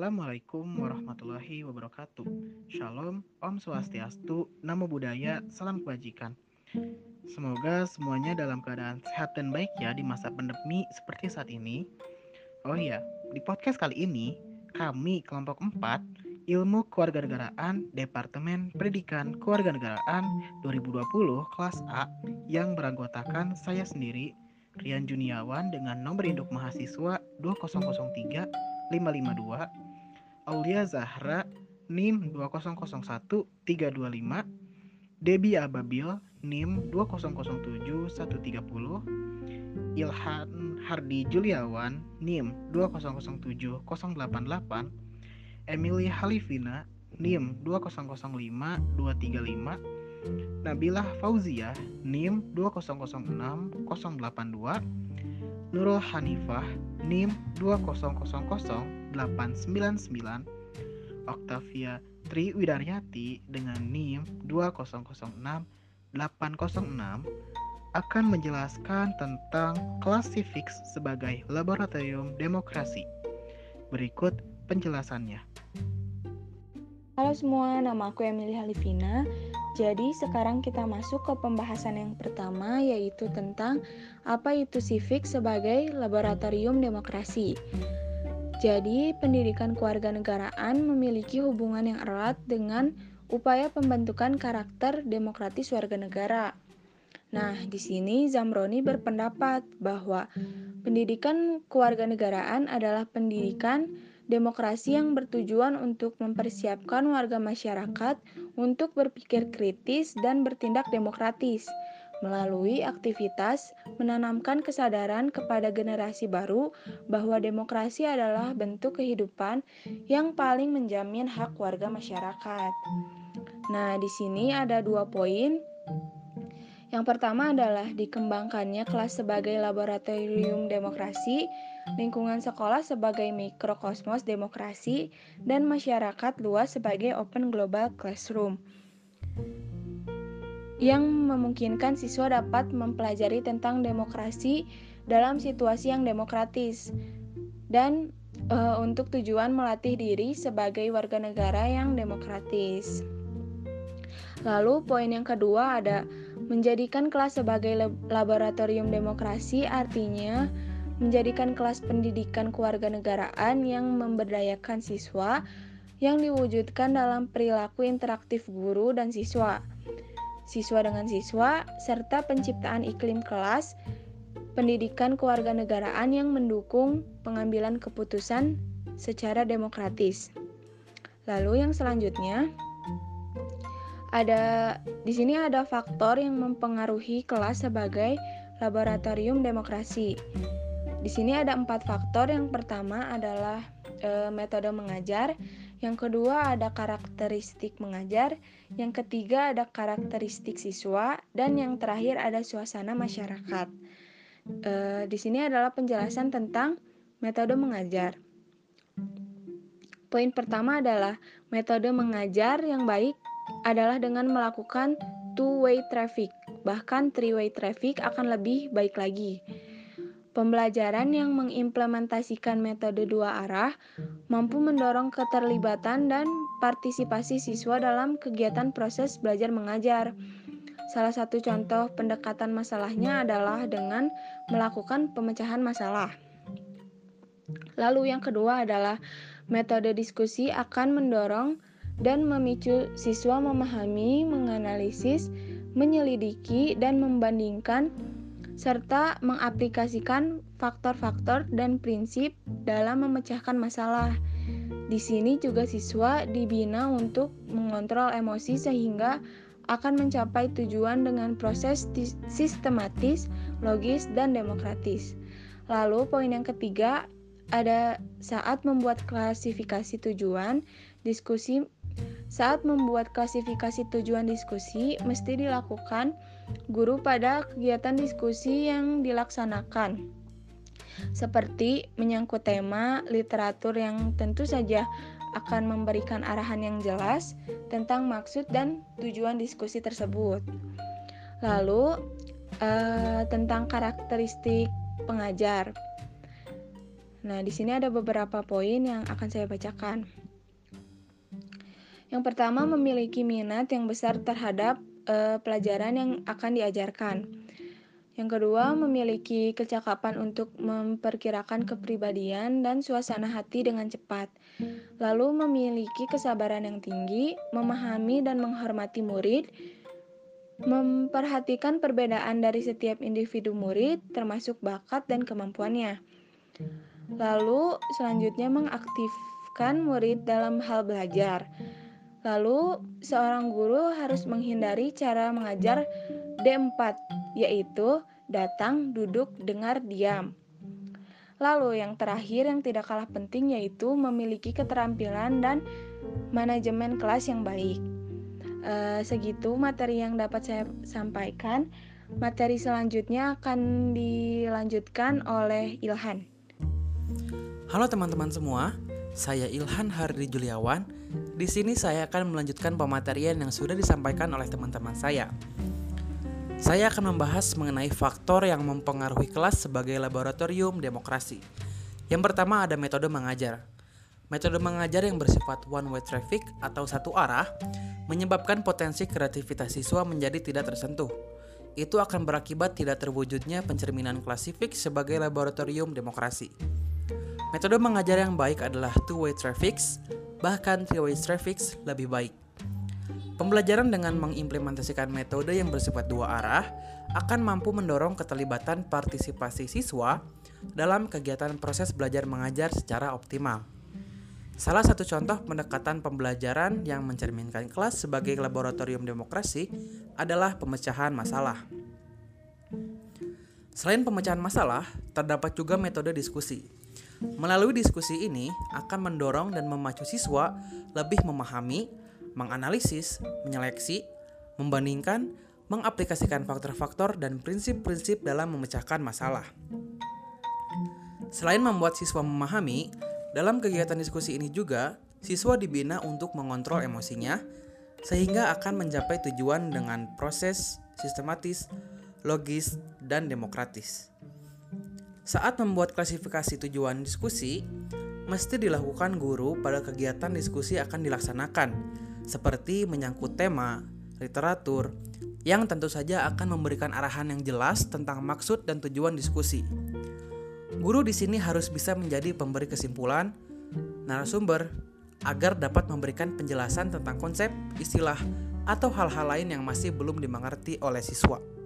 Assalamualaikum warahmatullahi wabarakatuh. Shalom, Om Swastiastu, Namo Buddhaya, Salam Kebajikan. Semoga semuanya dalam keadaan sehat dan baik ya di masa pandemi seperti saat ini. Oh iya, di podcast kali ini, kami kelompok 4 Ilmu Kewarganegaraan Departemen Pendidikan Kewarganegaraan 2020 kelas A yang beranggotakan saya sendiri Rian Juniawan dengan nomor induk mahasiswa 2003 552 Aulia Zahra NIM 2001 325 Debbie Ababil NIM 2007 130 Ilhan Hardi Juliawan NIM 2007 088 Emily Halifina NIM 2005 235 Nabila Fauzia NIM 2006 082 Nurul Hanifah NIM 2000899 Octavia Tri Widaryati dengan NIM 2006 806 akan menjelaskan tentang klasifiks sebagai laboratorium demokrasi. Berikut penjelasannya. Halo semua, nama aku Emily Halifina. Jadi sekarang kita masuk ke pembahasan yang pertama yaitu tentang apa itu civic sebagai laboratorium demokrasi. Jadi, pendidikan kewarganegaraan memiliki hubungan yang erat dengan upaya pembentukan karakter demokratis warga negara. Nah, di sini Zamroni berpendapat bahwa pendidikan kewarganegaraan adalah pendidikan Demokrasi yang bertujuan untuk mempersiapkan warga masyarakat untuk berpikir kritis dan bertindak demokratis melalui aktivitas menanamkan kesadaran kepada generasi baru bahwa demokrasi adalah bentuk kehidupan yang paling menjamin hak warga masyarakat. Nah, di sini ada dua poin. Yang pertama adalah dikembangkannya kelas sebagai laboratorium demokrasi lingkungan sekolah sebagai mikrokosmos demokrasi, dan masyarakat luas sebagai open global classroom yang memungkinkan siswa dapat mempelajari tentang demokrasi dalam situasi yang demokratis dan e, untuk tujuan melatih diri sebagai warga negara yang demokratis. Lalu poin yang kedua ada menjadikan kelas sebagai laboratorium demokrasi artinya menjadikan kelas pendidikan kewarganegaraan yang memberdayakan siswa yang diwujudkan dalam perilaku interaktif guru dan siswa, siswa dengan siswa, serta penciptaan iklim kelas pendidikan kewarganegaraan yang mendukung pengambilan keputusan secara demokratis. Lalu yang selanjutnya ada di sini ada faktor yang mempengaruhi kelas sebagai laboratorium demokrasi. Di sini ada empat faktor. Yang pertama adalah e, metode mengajar, yang kedua ada karakteristik mengajar, yang ketiga ada karakteristik siswa, dan yang terakhir ada suasana masyarakat. E, di sini adalah penjelasan tentang metode mengajar. Poin pertama adalah metode mengajar yang baik adalah dengan melakukan two-way traffic, bahkan three-way traffic akan lebih baik lagi. Pembelajaran yang mengimplementasikan metode dua arah mampu mendorong keterlibatan dan partisipasi siswa dalam kegiatan proses belajar mengajar. Salah satu contoh pendekatan masalahnya adalah dengan melakukan pemecahan masalah. Lalu yang kedua adalah metode diskusi akan mendorong dan memicu siswa memahami, menganalisis, menyelidiki, dan membandingkan serta mengaplikasikan faktor-faktor dan prinsip dalam memecahkan masalah. Di sini juga siswa dibina untuk mengontrol emosi sehingga akan mencapai tujuan dengan proses sistematis, logis, dan demokratis. Lalu poin yang ketiga ada saat membuat klasifikasi tujuan, diskusi saat membuat klasifikasi tujuan diskusi mesti dilakukan guru pada kegiatan diskusi yang dilaksanakan, seperti menyangkut tema literatur yang tentu saja akan memberikan arahan yang jelas tentang maksud dan tujuan diskusi tersebut. Lalu, eh, tentang karakteristik pengajar. Nah, di sini ada beberapa poin yang akan saya bacakan. Yang pertama, memiliki minat yang besar terhadap uh, pelajaran yang akan diajarkan. Yang kedua, memiliki kecakapan untuk memperkirakan kepribadian dan suasana hati dengan cepat. Lalu, memiliki kesabaran yang tinggi, memahami dan menghormati murid, memperhatikan perbedaan dari setiap individu murid, termasuk bakat dan kemampuannya. Lalu selanjutnya mengaktifkan murid dalam hal belajar. Lalu seorang guru harus menghindari cara mengajar D4 yaitu datang, duduk, dengar, diam. Lalu yang terakhir yang tidak kalah penting yaitu memiliki keterampilan dan manajemen kelas yang baik. E, segitu materi yang dapat saya sampaikan. Materi selanjutnya akan dilanjutkan oleh Ilhan. Halo teman-teman semua, saya Ilhan Hardi Juliawan. Di sini saya akan melanjutkan pematerian yang sudah disampaikan oleh teman-teman saya. Saya akan membahas mengenai faktor yang mempengaruhi kelas sebagai laboratorium demokrasi. Yang pertama ada metode mengajar. Metode mengajar yang bersifat one way traffic atau satu arah menyebabkan potensi kreativitas siswa menjadi tidak tersentuh. Itu akan berakibat tidak terwujudnya pencerminan klasifik sebagai laboratorium demokrasi. Metode mengajar yang baik adalah two-way traffics, bahkan three-way traffics lebih baik. Pembelajaran dengan mengimplementasikan metode yang bersifat dua arah akan mampu mendorong keterlibatan partisipasi siswa dalam kegiatan proses belajar mengajar secara optimal. Salah satu contoh pendekatan pembelajaran yang mencerminkan kelas sebagai laboratorium demokrasi adalah pemecahan masalah. Selain pemecahan masalah, terdapat juga metode diskusi, Melalui diskusi ini akan mendorong dan memacu siswa lebih memahami, menganalisis, menyeleksi, membandingkan, mengaplikasikan faktor-faktor dan prinsip-prinsip dalam memecahkan masalah. Selain membuat siswa memahami, dalam kegiatan diskusi ini juga siswa dibina untuk mengontrol emosinya sehingga akan mencapai tujuan dengan proses sistematis, logis, dan demokratis. Saat membuat klasifikasi tujuan diskusi, mesti dilakukan guru pada kegiatan diskusi akan dilaksanakan, seperti menyangkut tema, literatur, yang tentu saja akan memberikan arahan yang jelas tentang maksud dan tujuan diskusi. Guru di sini harus bisa menjadi pemberi kesimpulan, narasumber, agar dapat memberikan penjelasan tentang konsep, istilah, atau hal-hal lain yang masih belum dimengerti oleh siswa.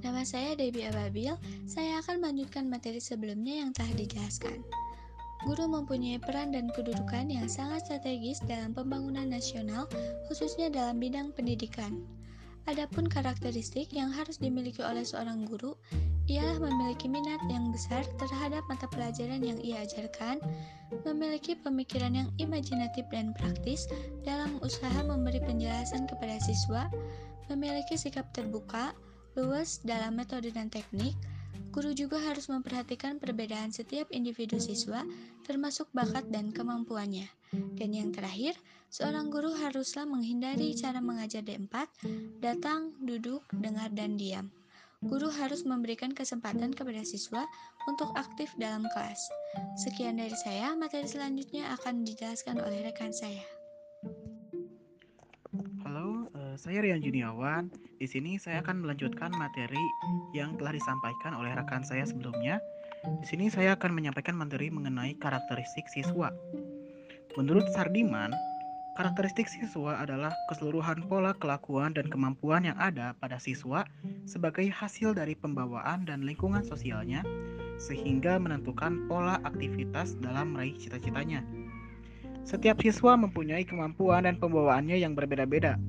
Nama saya Debbie Ababil, saya akan melanjutkan materi sebelumnya yang telah dijelaskan. Guru mempunyai peran dan kedudukan yang sangat strategis dalam pembangunan nasional, khususnya dalam bidang pendidikan. Adapun karakteristik yang harus dimiliki oleh seorang guru ialah memiliki minat yang besar terhadap mata pelajaran yang ia ajarkan, memiliki pemikiran yang imajinatif dan praktis dalam usaha memberi penjelasan kepada siswa, memiliki sikap terbuka, Luas dalam metode dan teknik, guru juga harus memperhatikan perbedaan setiap individu siswa, termasuk bakat dan kemampuannya. Dan yang terakhir, seorang guru haruslah menghindari cara mengajar D4, datang, duduk, dengar, dan diam. Guru harus memberikan kesempatan kepada siswa untuk aktif dalam kelas. Sekian dari saya, materi selanjutnya akan dijelaskan oleh rekan saya. Saya Rian Juniawan. Di sini saya akan melanjutkan materi yang telah disampaikan oleh rekan saya sebelumnya. Di sini saya akan menyampaikan materi mengenai karakteristik siswa. Menurut Sardiman, karakteristik siswa adalah keseluruhan pola kelakuan dan kemampuan yang ada pada siswa sebagai hasil dari pembawaan dan lingkungan sosialnya sehingga menentukan pola aktivitas dalam meraih cita-citanya. Setiap siswa mempunyai kemampuan dan pembawaannya yang berbeda-beda,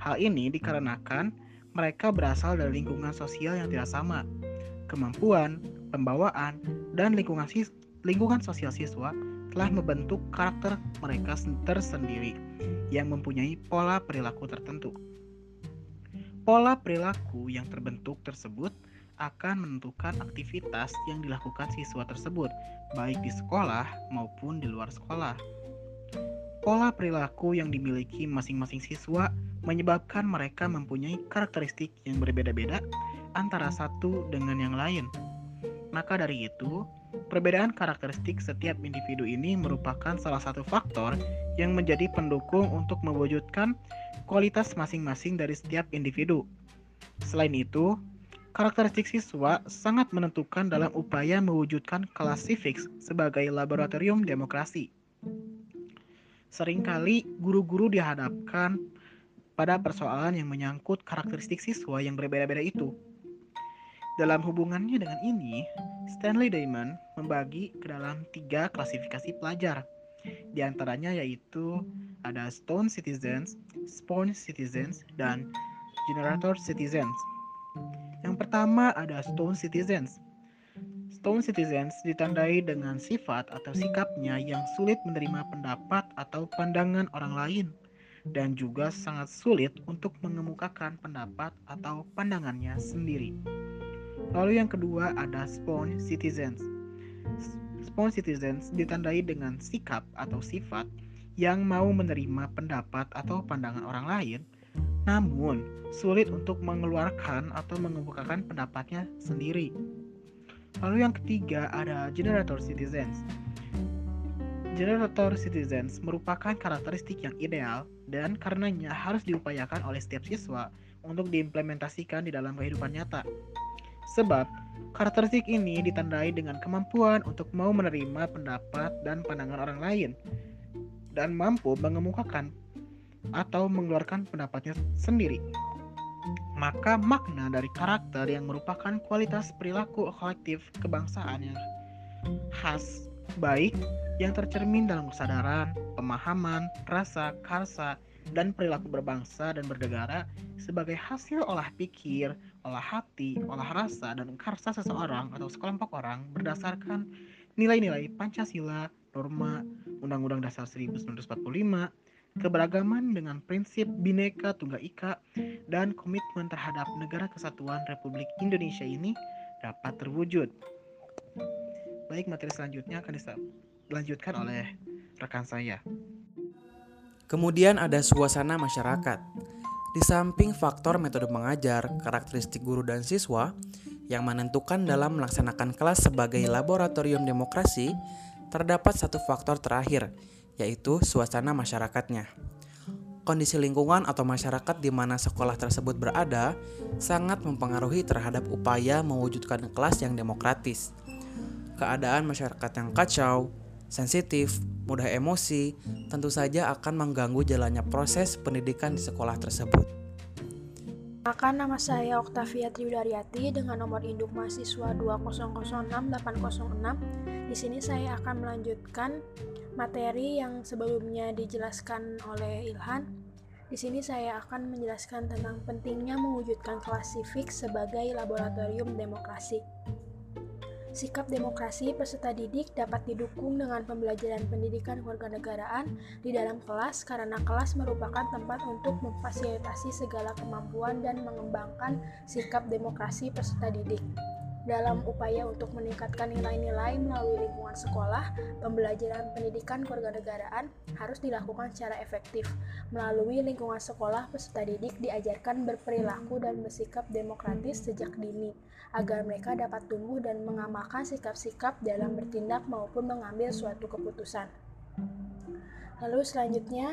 Hal ini dikarenakan mereka berasal dari lingkungan sosial yang tidak sama. Kemampuan, pembawaan, dan lingkungan, sis lingkungan sosial siswa telah membentuk karakter mereka tersendiri yang mempunyai pola perilaku tertentu. Pola perilaku yang terbentuk tersebut akan menentukan aktivitas yang dilakukan siswa tersebut, baik di sekolah maupun di luar sekolah. Pola perilaku yang dimiliki masing-masing siswa menyebabkan mereka mempunyai karakteristik yang berbeda-beda antara satu dengan yang lain. Maka dari itu, Perbedaan karakteristik setiap individu ini merupakan salah satu faktor yang menjadi pendukung untuk mewujudkan kualitas masing-masing dari setiap individu. Selain itu, karakteristik siswa sangat menentukan dalam upaya mewujudkan kelas civics sebagai laboratorium demokrasi. Seringkali guru-guru dihadapkan pada persoalan yang menyangkut karakteristik siswa yang berbeda-beda itu. Dalam hubungannya dengan ini, Stanley Diamond membagi ke dalam tiga klasifikasi pelajar. Di antaranya yaitu ada Stone Citizens, Sponge Citizens, dan Generator Citizens. Yang pertama ada Stone Citizens. Stone Citizens ditandai dengan sifat atau sikapnya yang sulit menerima pendapat atau pandangan orang lain dan juga sangat sulit untuk mengemukakan pendapat atau pandangannya sendiri. Lalu yang kedua ada spawn citizens. Spawn citizens ditandai dengan sikap atau sifat yang mau menerima pendapat atau pandangan orang lain, namun sulit untuk mengeluarkan atau mengemukakan pendapatnya sendiri. Lalu yang ketiga ada generator citizens. Generator citizens merupakan karakteristik yang ideal dan karenanya harus diupayakan oleh setiap siswa untuk diimplementasikan di dalam kehidupan nyata. Sebab, karakteristik ini ditandai dengan kemampuan untuk mau menerima pendapat dan pandangan orang lain dan mampu mengemukakan atau mengeluarkan pendapatnya sendiri. Maka makna dari karakter yang merupakan kualitas perilaku kolektif kebangsaan yang khas, baik, yang tercermin dalam kesadaran, pemahaman, rasa, karsa, dan perilaku berbangsa dan bernegara sebagai hasil olah pikir, olah hati, olah rasa, dan karsa seseorang atau sekelompok orang berdasarkan nilai-nilai Pancasila, norma, Undang-Undang Dasar 1945, keberagaman dengan prinsip Bhinneka Tunggal Ika, dan komitmen terhadap negara kesatuan Republik Indonesia ini dapat terwujud. Baik, materi selanjutnya akan dilanjutkan oleh rekan saya. Kemudian ada suasana masyarakat. Di samping faktor metode mengajar, karakteristik guru dan siswa yang menentukan dalam melaksanakan kelas sebagai laboratorium demokrasi, terdapat satu faktor terakhir, yaitu suasana masyarakatnya. Kondisi lingkungan atau masyarakat di mana sekolah tersebut berada sangat mempengaruhi terhadap upaya mewujudkan kelas yang demokratis. Keadaan masyarakat yang kacau, sensitif, mudah emosi, tentu saja akan mengganggu jalannya proses pendidikan di sekolah tersebut. Maka nama saya Oktavia Triudaryati dengan nomor induk mahasiswa 2006806. Di sini saya akan melanjutkan materi yang sebelumnya dijelaskan oleh Ilhan. Di sini saya akan menjelaskan tentang pentingnya mewujudkan kelas sebagai laboratorium demokrasi. Sikap demokrasi peserta didik dapat didukung dengan pembelajaran pendidikan kewarganegaraan di dalam kelas karena kelas merupakan tempat untuk memfasilitasi segala kemampuan dan mengembangkan sikap demokrasi peserta didik. Dalam upaya untuk meningkatkan nilai-nilai melalui lingkungan sekolah, pembelajaran pendidikan kewarganegaraan harus dilakukan secara efektif. Melalui lingkungan sekolah, peserta didik diajarkan berperilaku dan bersikap demokratis sejak dini, agar mereka dapat tumbuh dan mengamalkan sikap-sikap dalam bertindak maupun mengambil suatu keputusan. Lalu selanjutnya,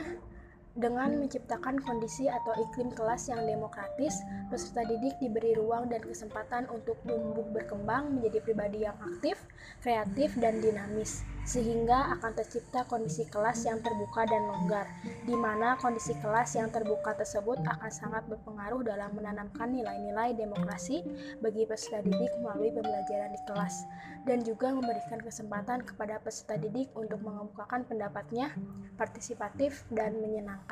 dengan menciptakan kondisi atau iklim kelas yang demokratis, peserta didik diberi ruang dan kesempatan untuk tumbuh berkembang menjadi pribadi yang aktif, kreatif, dan dinamis sehingga akan tercipta kondisi kelas yang terbuka dan longgar, di mana kondisi kelas yang terbuka tersebut akan sangat berpengaruh dalam menanamkan nilai-nilai demokrasi bagi peserta didik melalui pembelajaran di kelas, dan juga memberikan kesempatan kepada peserta didik untuk mengemukakan pendapatnya, partisipatif, dan menyenangkan.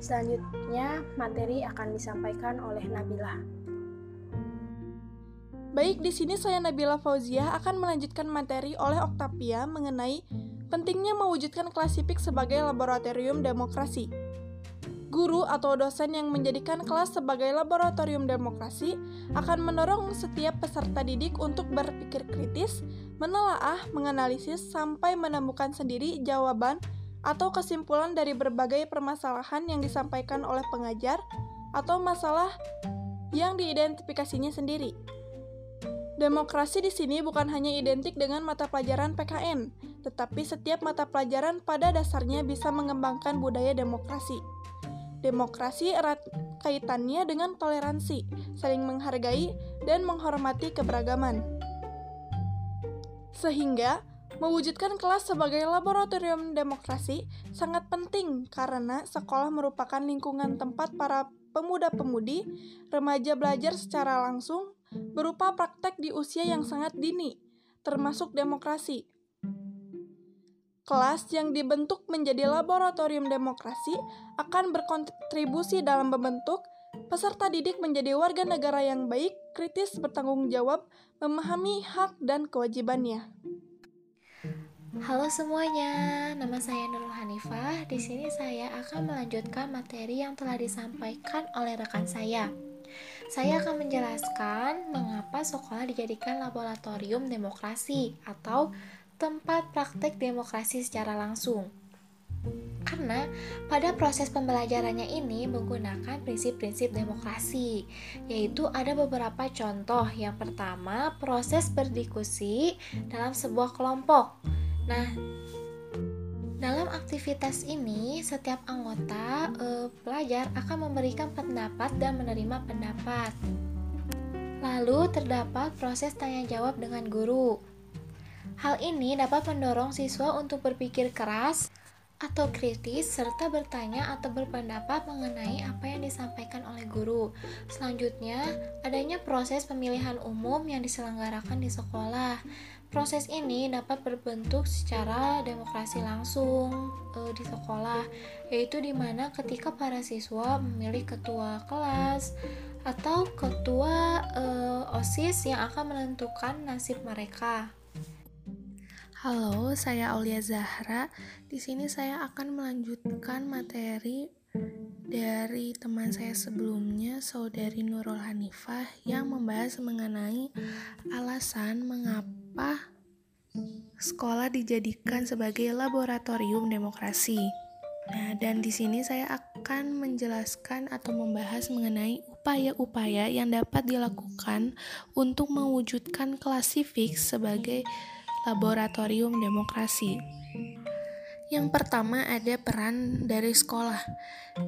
Selanjutnya, materi akan disampaikan oleh Nabila. Baik, di sini saya Nabila Fauzia akan melanjutkan materi oleh Octavia mengenai pentingnya mewujudkan klasifik sebagai laboratorium demokrasi. Guru atau dosen yang menjadikan kelas sebagai laboratorium demokrasi akan mendorong setiap peserta didik untuk berpikir kritis, menelaah, menganalisis, sampai menemukan sendiri jawaban atau kesimpulan dari berbagai permasalahan yang disampaikan oleh pengajar atau masalah yang diidentifikasinya sendiri. Demokrasi di sini bukan hanya identik dengan mata pelajaran PKN, tetapi setiap mata pelajaran pada dasarnya bisa mengembangkan budaya demokrasi. Demokrasi erat kaitannya dengan toleransi, saling menghargai, dan menghormati keberagaman. Sehingga, mewujudkan kelas sebagai laboratorium demokrasi sangat penting karena sekolah merupakan lingkungan tempat para pemuda-pemudi, remaja belajar secara langsung berupa praktek di usia yang sangat dini, termasuk demokrasi. Kelas yang dibentuk menjadi laboratorium demokrasi akan berkontribusi dalam membentuk peserta didik menjadi warga negara yang baik, kritis, bertanggung jawab, memahami hak dan kewajibannya. Halo semuanya, nama saya Nurul Hanifah. Di sini saya akan melanjutkan materi yang telah disampaikan oleh rekan saya. Saya akan menjelaskan mengapa sekolah dijadikan laboratorium demokrasi atau tempat praktek demokrasi secara langsung. Karena pada proses pembelajarannya ini menggunakan prinsip-prinsip demokrasi, yaitu ada beberapa contoh. Yang pertama, proses berdiskusi dalam sebuah kelompok. Nah, dalam aktivitas ini, setiap anggota eh, pelajar akan memberikan pendapat dan menerima pendapat. Lalu terdapat proses tanya jawab dengan guru. Hal ini dapat mendorong siswa untuk berpikir keras atau kritis serta bertanya atau berpendapat mengenai apa yang disampaikan oleh guru. Selanjutnya, adanya proses pemilihan umum yang diselenggarakan di sekolah. Proses ini dapat berbentuk secara demokrasi langsung e, di sekolah, yaitu di mana ketika para siswa memilih ketua kelas atau ketua e, OSIS yang akan menentukan nasib mereka. Halo, saya Aulia Zahra. Di sini saya akan melanjutkan materi dari teman saya sebelumnya, Saudari Nurul Hanifah, yang membahas mengenai alasan mengapa sekolah dijadikan sebagai laboratorium demokrasi. Nah, dan di sini saya akan menjelaskan atau membahas mengenai upaya-upaya yang dapat dilakukan untuk mewujudkan klasifik sebagai laboratorium demokrasi. Yang pertama ada peran dari sekolah.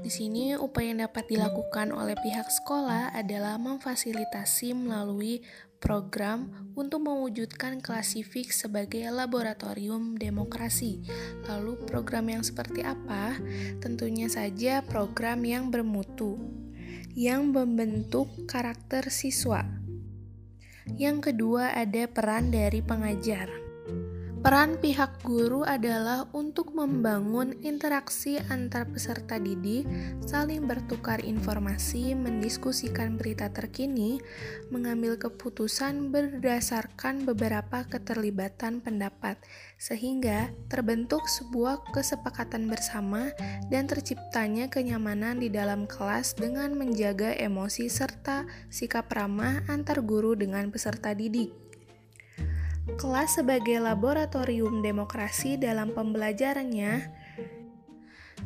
Di sini upaya yang dapat dilakukan oleh pihak sekolah adalah memfasilitasi melalui program untuk mewujudkan klasifik sebagai laboratorium demokrasi. Lalu program yang seperti apa? Tentunya saja program yang bermutu yang membentuk karakter siswa. Yang kedua ada peran dari pengajar. Peran pihak guru adalah untuk membangun interaksi antar peserta didik, saling bertukar informasi, mendiskusikan berita terkini, mengambil keputusan berdasarkan beberapa keterlibatan pendapat, sehingga terbentuk sebuah kesepakatan bersama dan terciptanya kenyamanan di dalam kelas dengan menjaga emosi serta sikap ramah antar guru dengan peserta didik kelas sebagai laboratorium demokrasi dalam pembelajarannya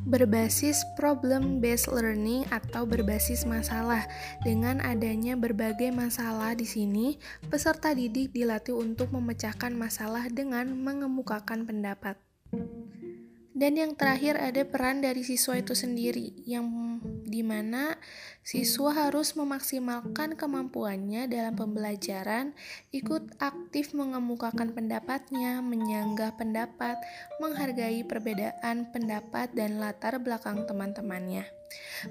berbasis problem based learning atau berbasis masalah. Dengan adanya berbagai masalah di sini, peserta didik dilatih untuk memecahkan masalah dengan mengemukakan pendapat. Dan yang terakhir ada peran dari siswa itu sendiri yang di mana siswa harus memaksimalkan kemampuannya dalam pembelajaran, ikut aktif mengemukakan pendapatnya, menyanggah pendapat, menghargai perbedaan pendapat dan latar belakang teman-temannya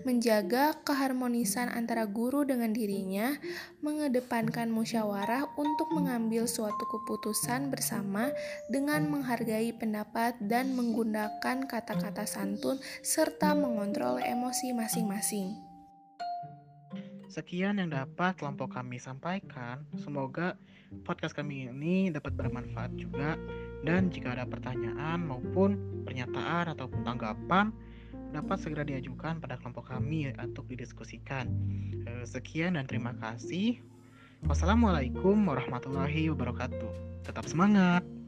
menjaga keharmonisan antara guru dengan dirinya, mengedepankan musyawarah untuk mengambil suatu keputusan bersama dengan menghargai pendapat dan menggunakan kata-kata santun serta mengontrol emosi masing-masing. Sekian yang dapat kelompok kami sampaikan. Semoga podcast kami ini dapat bermanfaat juga. Dan jika ada pertanyaan maupun pernyataan ataupun tanggapan, dapat segera diajukan pada kelompok kami untuk didiskusikan. Eh, sekian dan terima kasih. Wassalamualaikum warahmatullahi wabarakatuh. Tetap semangat!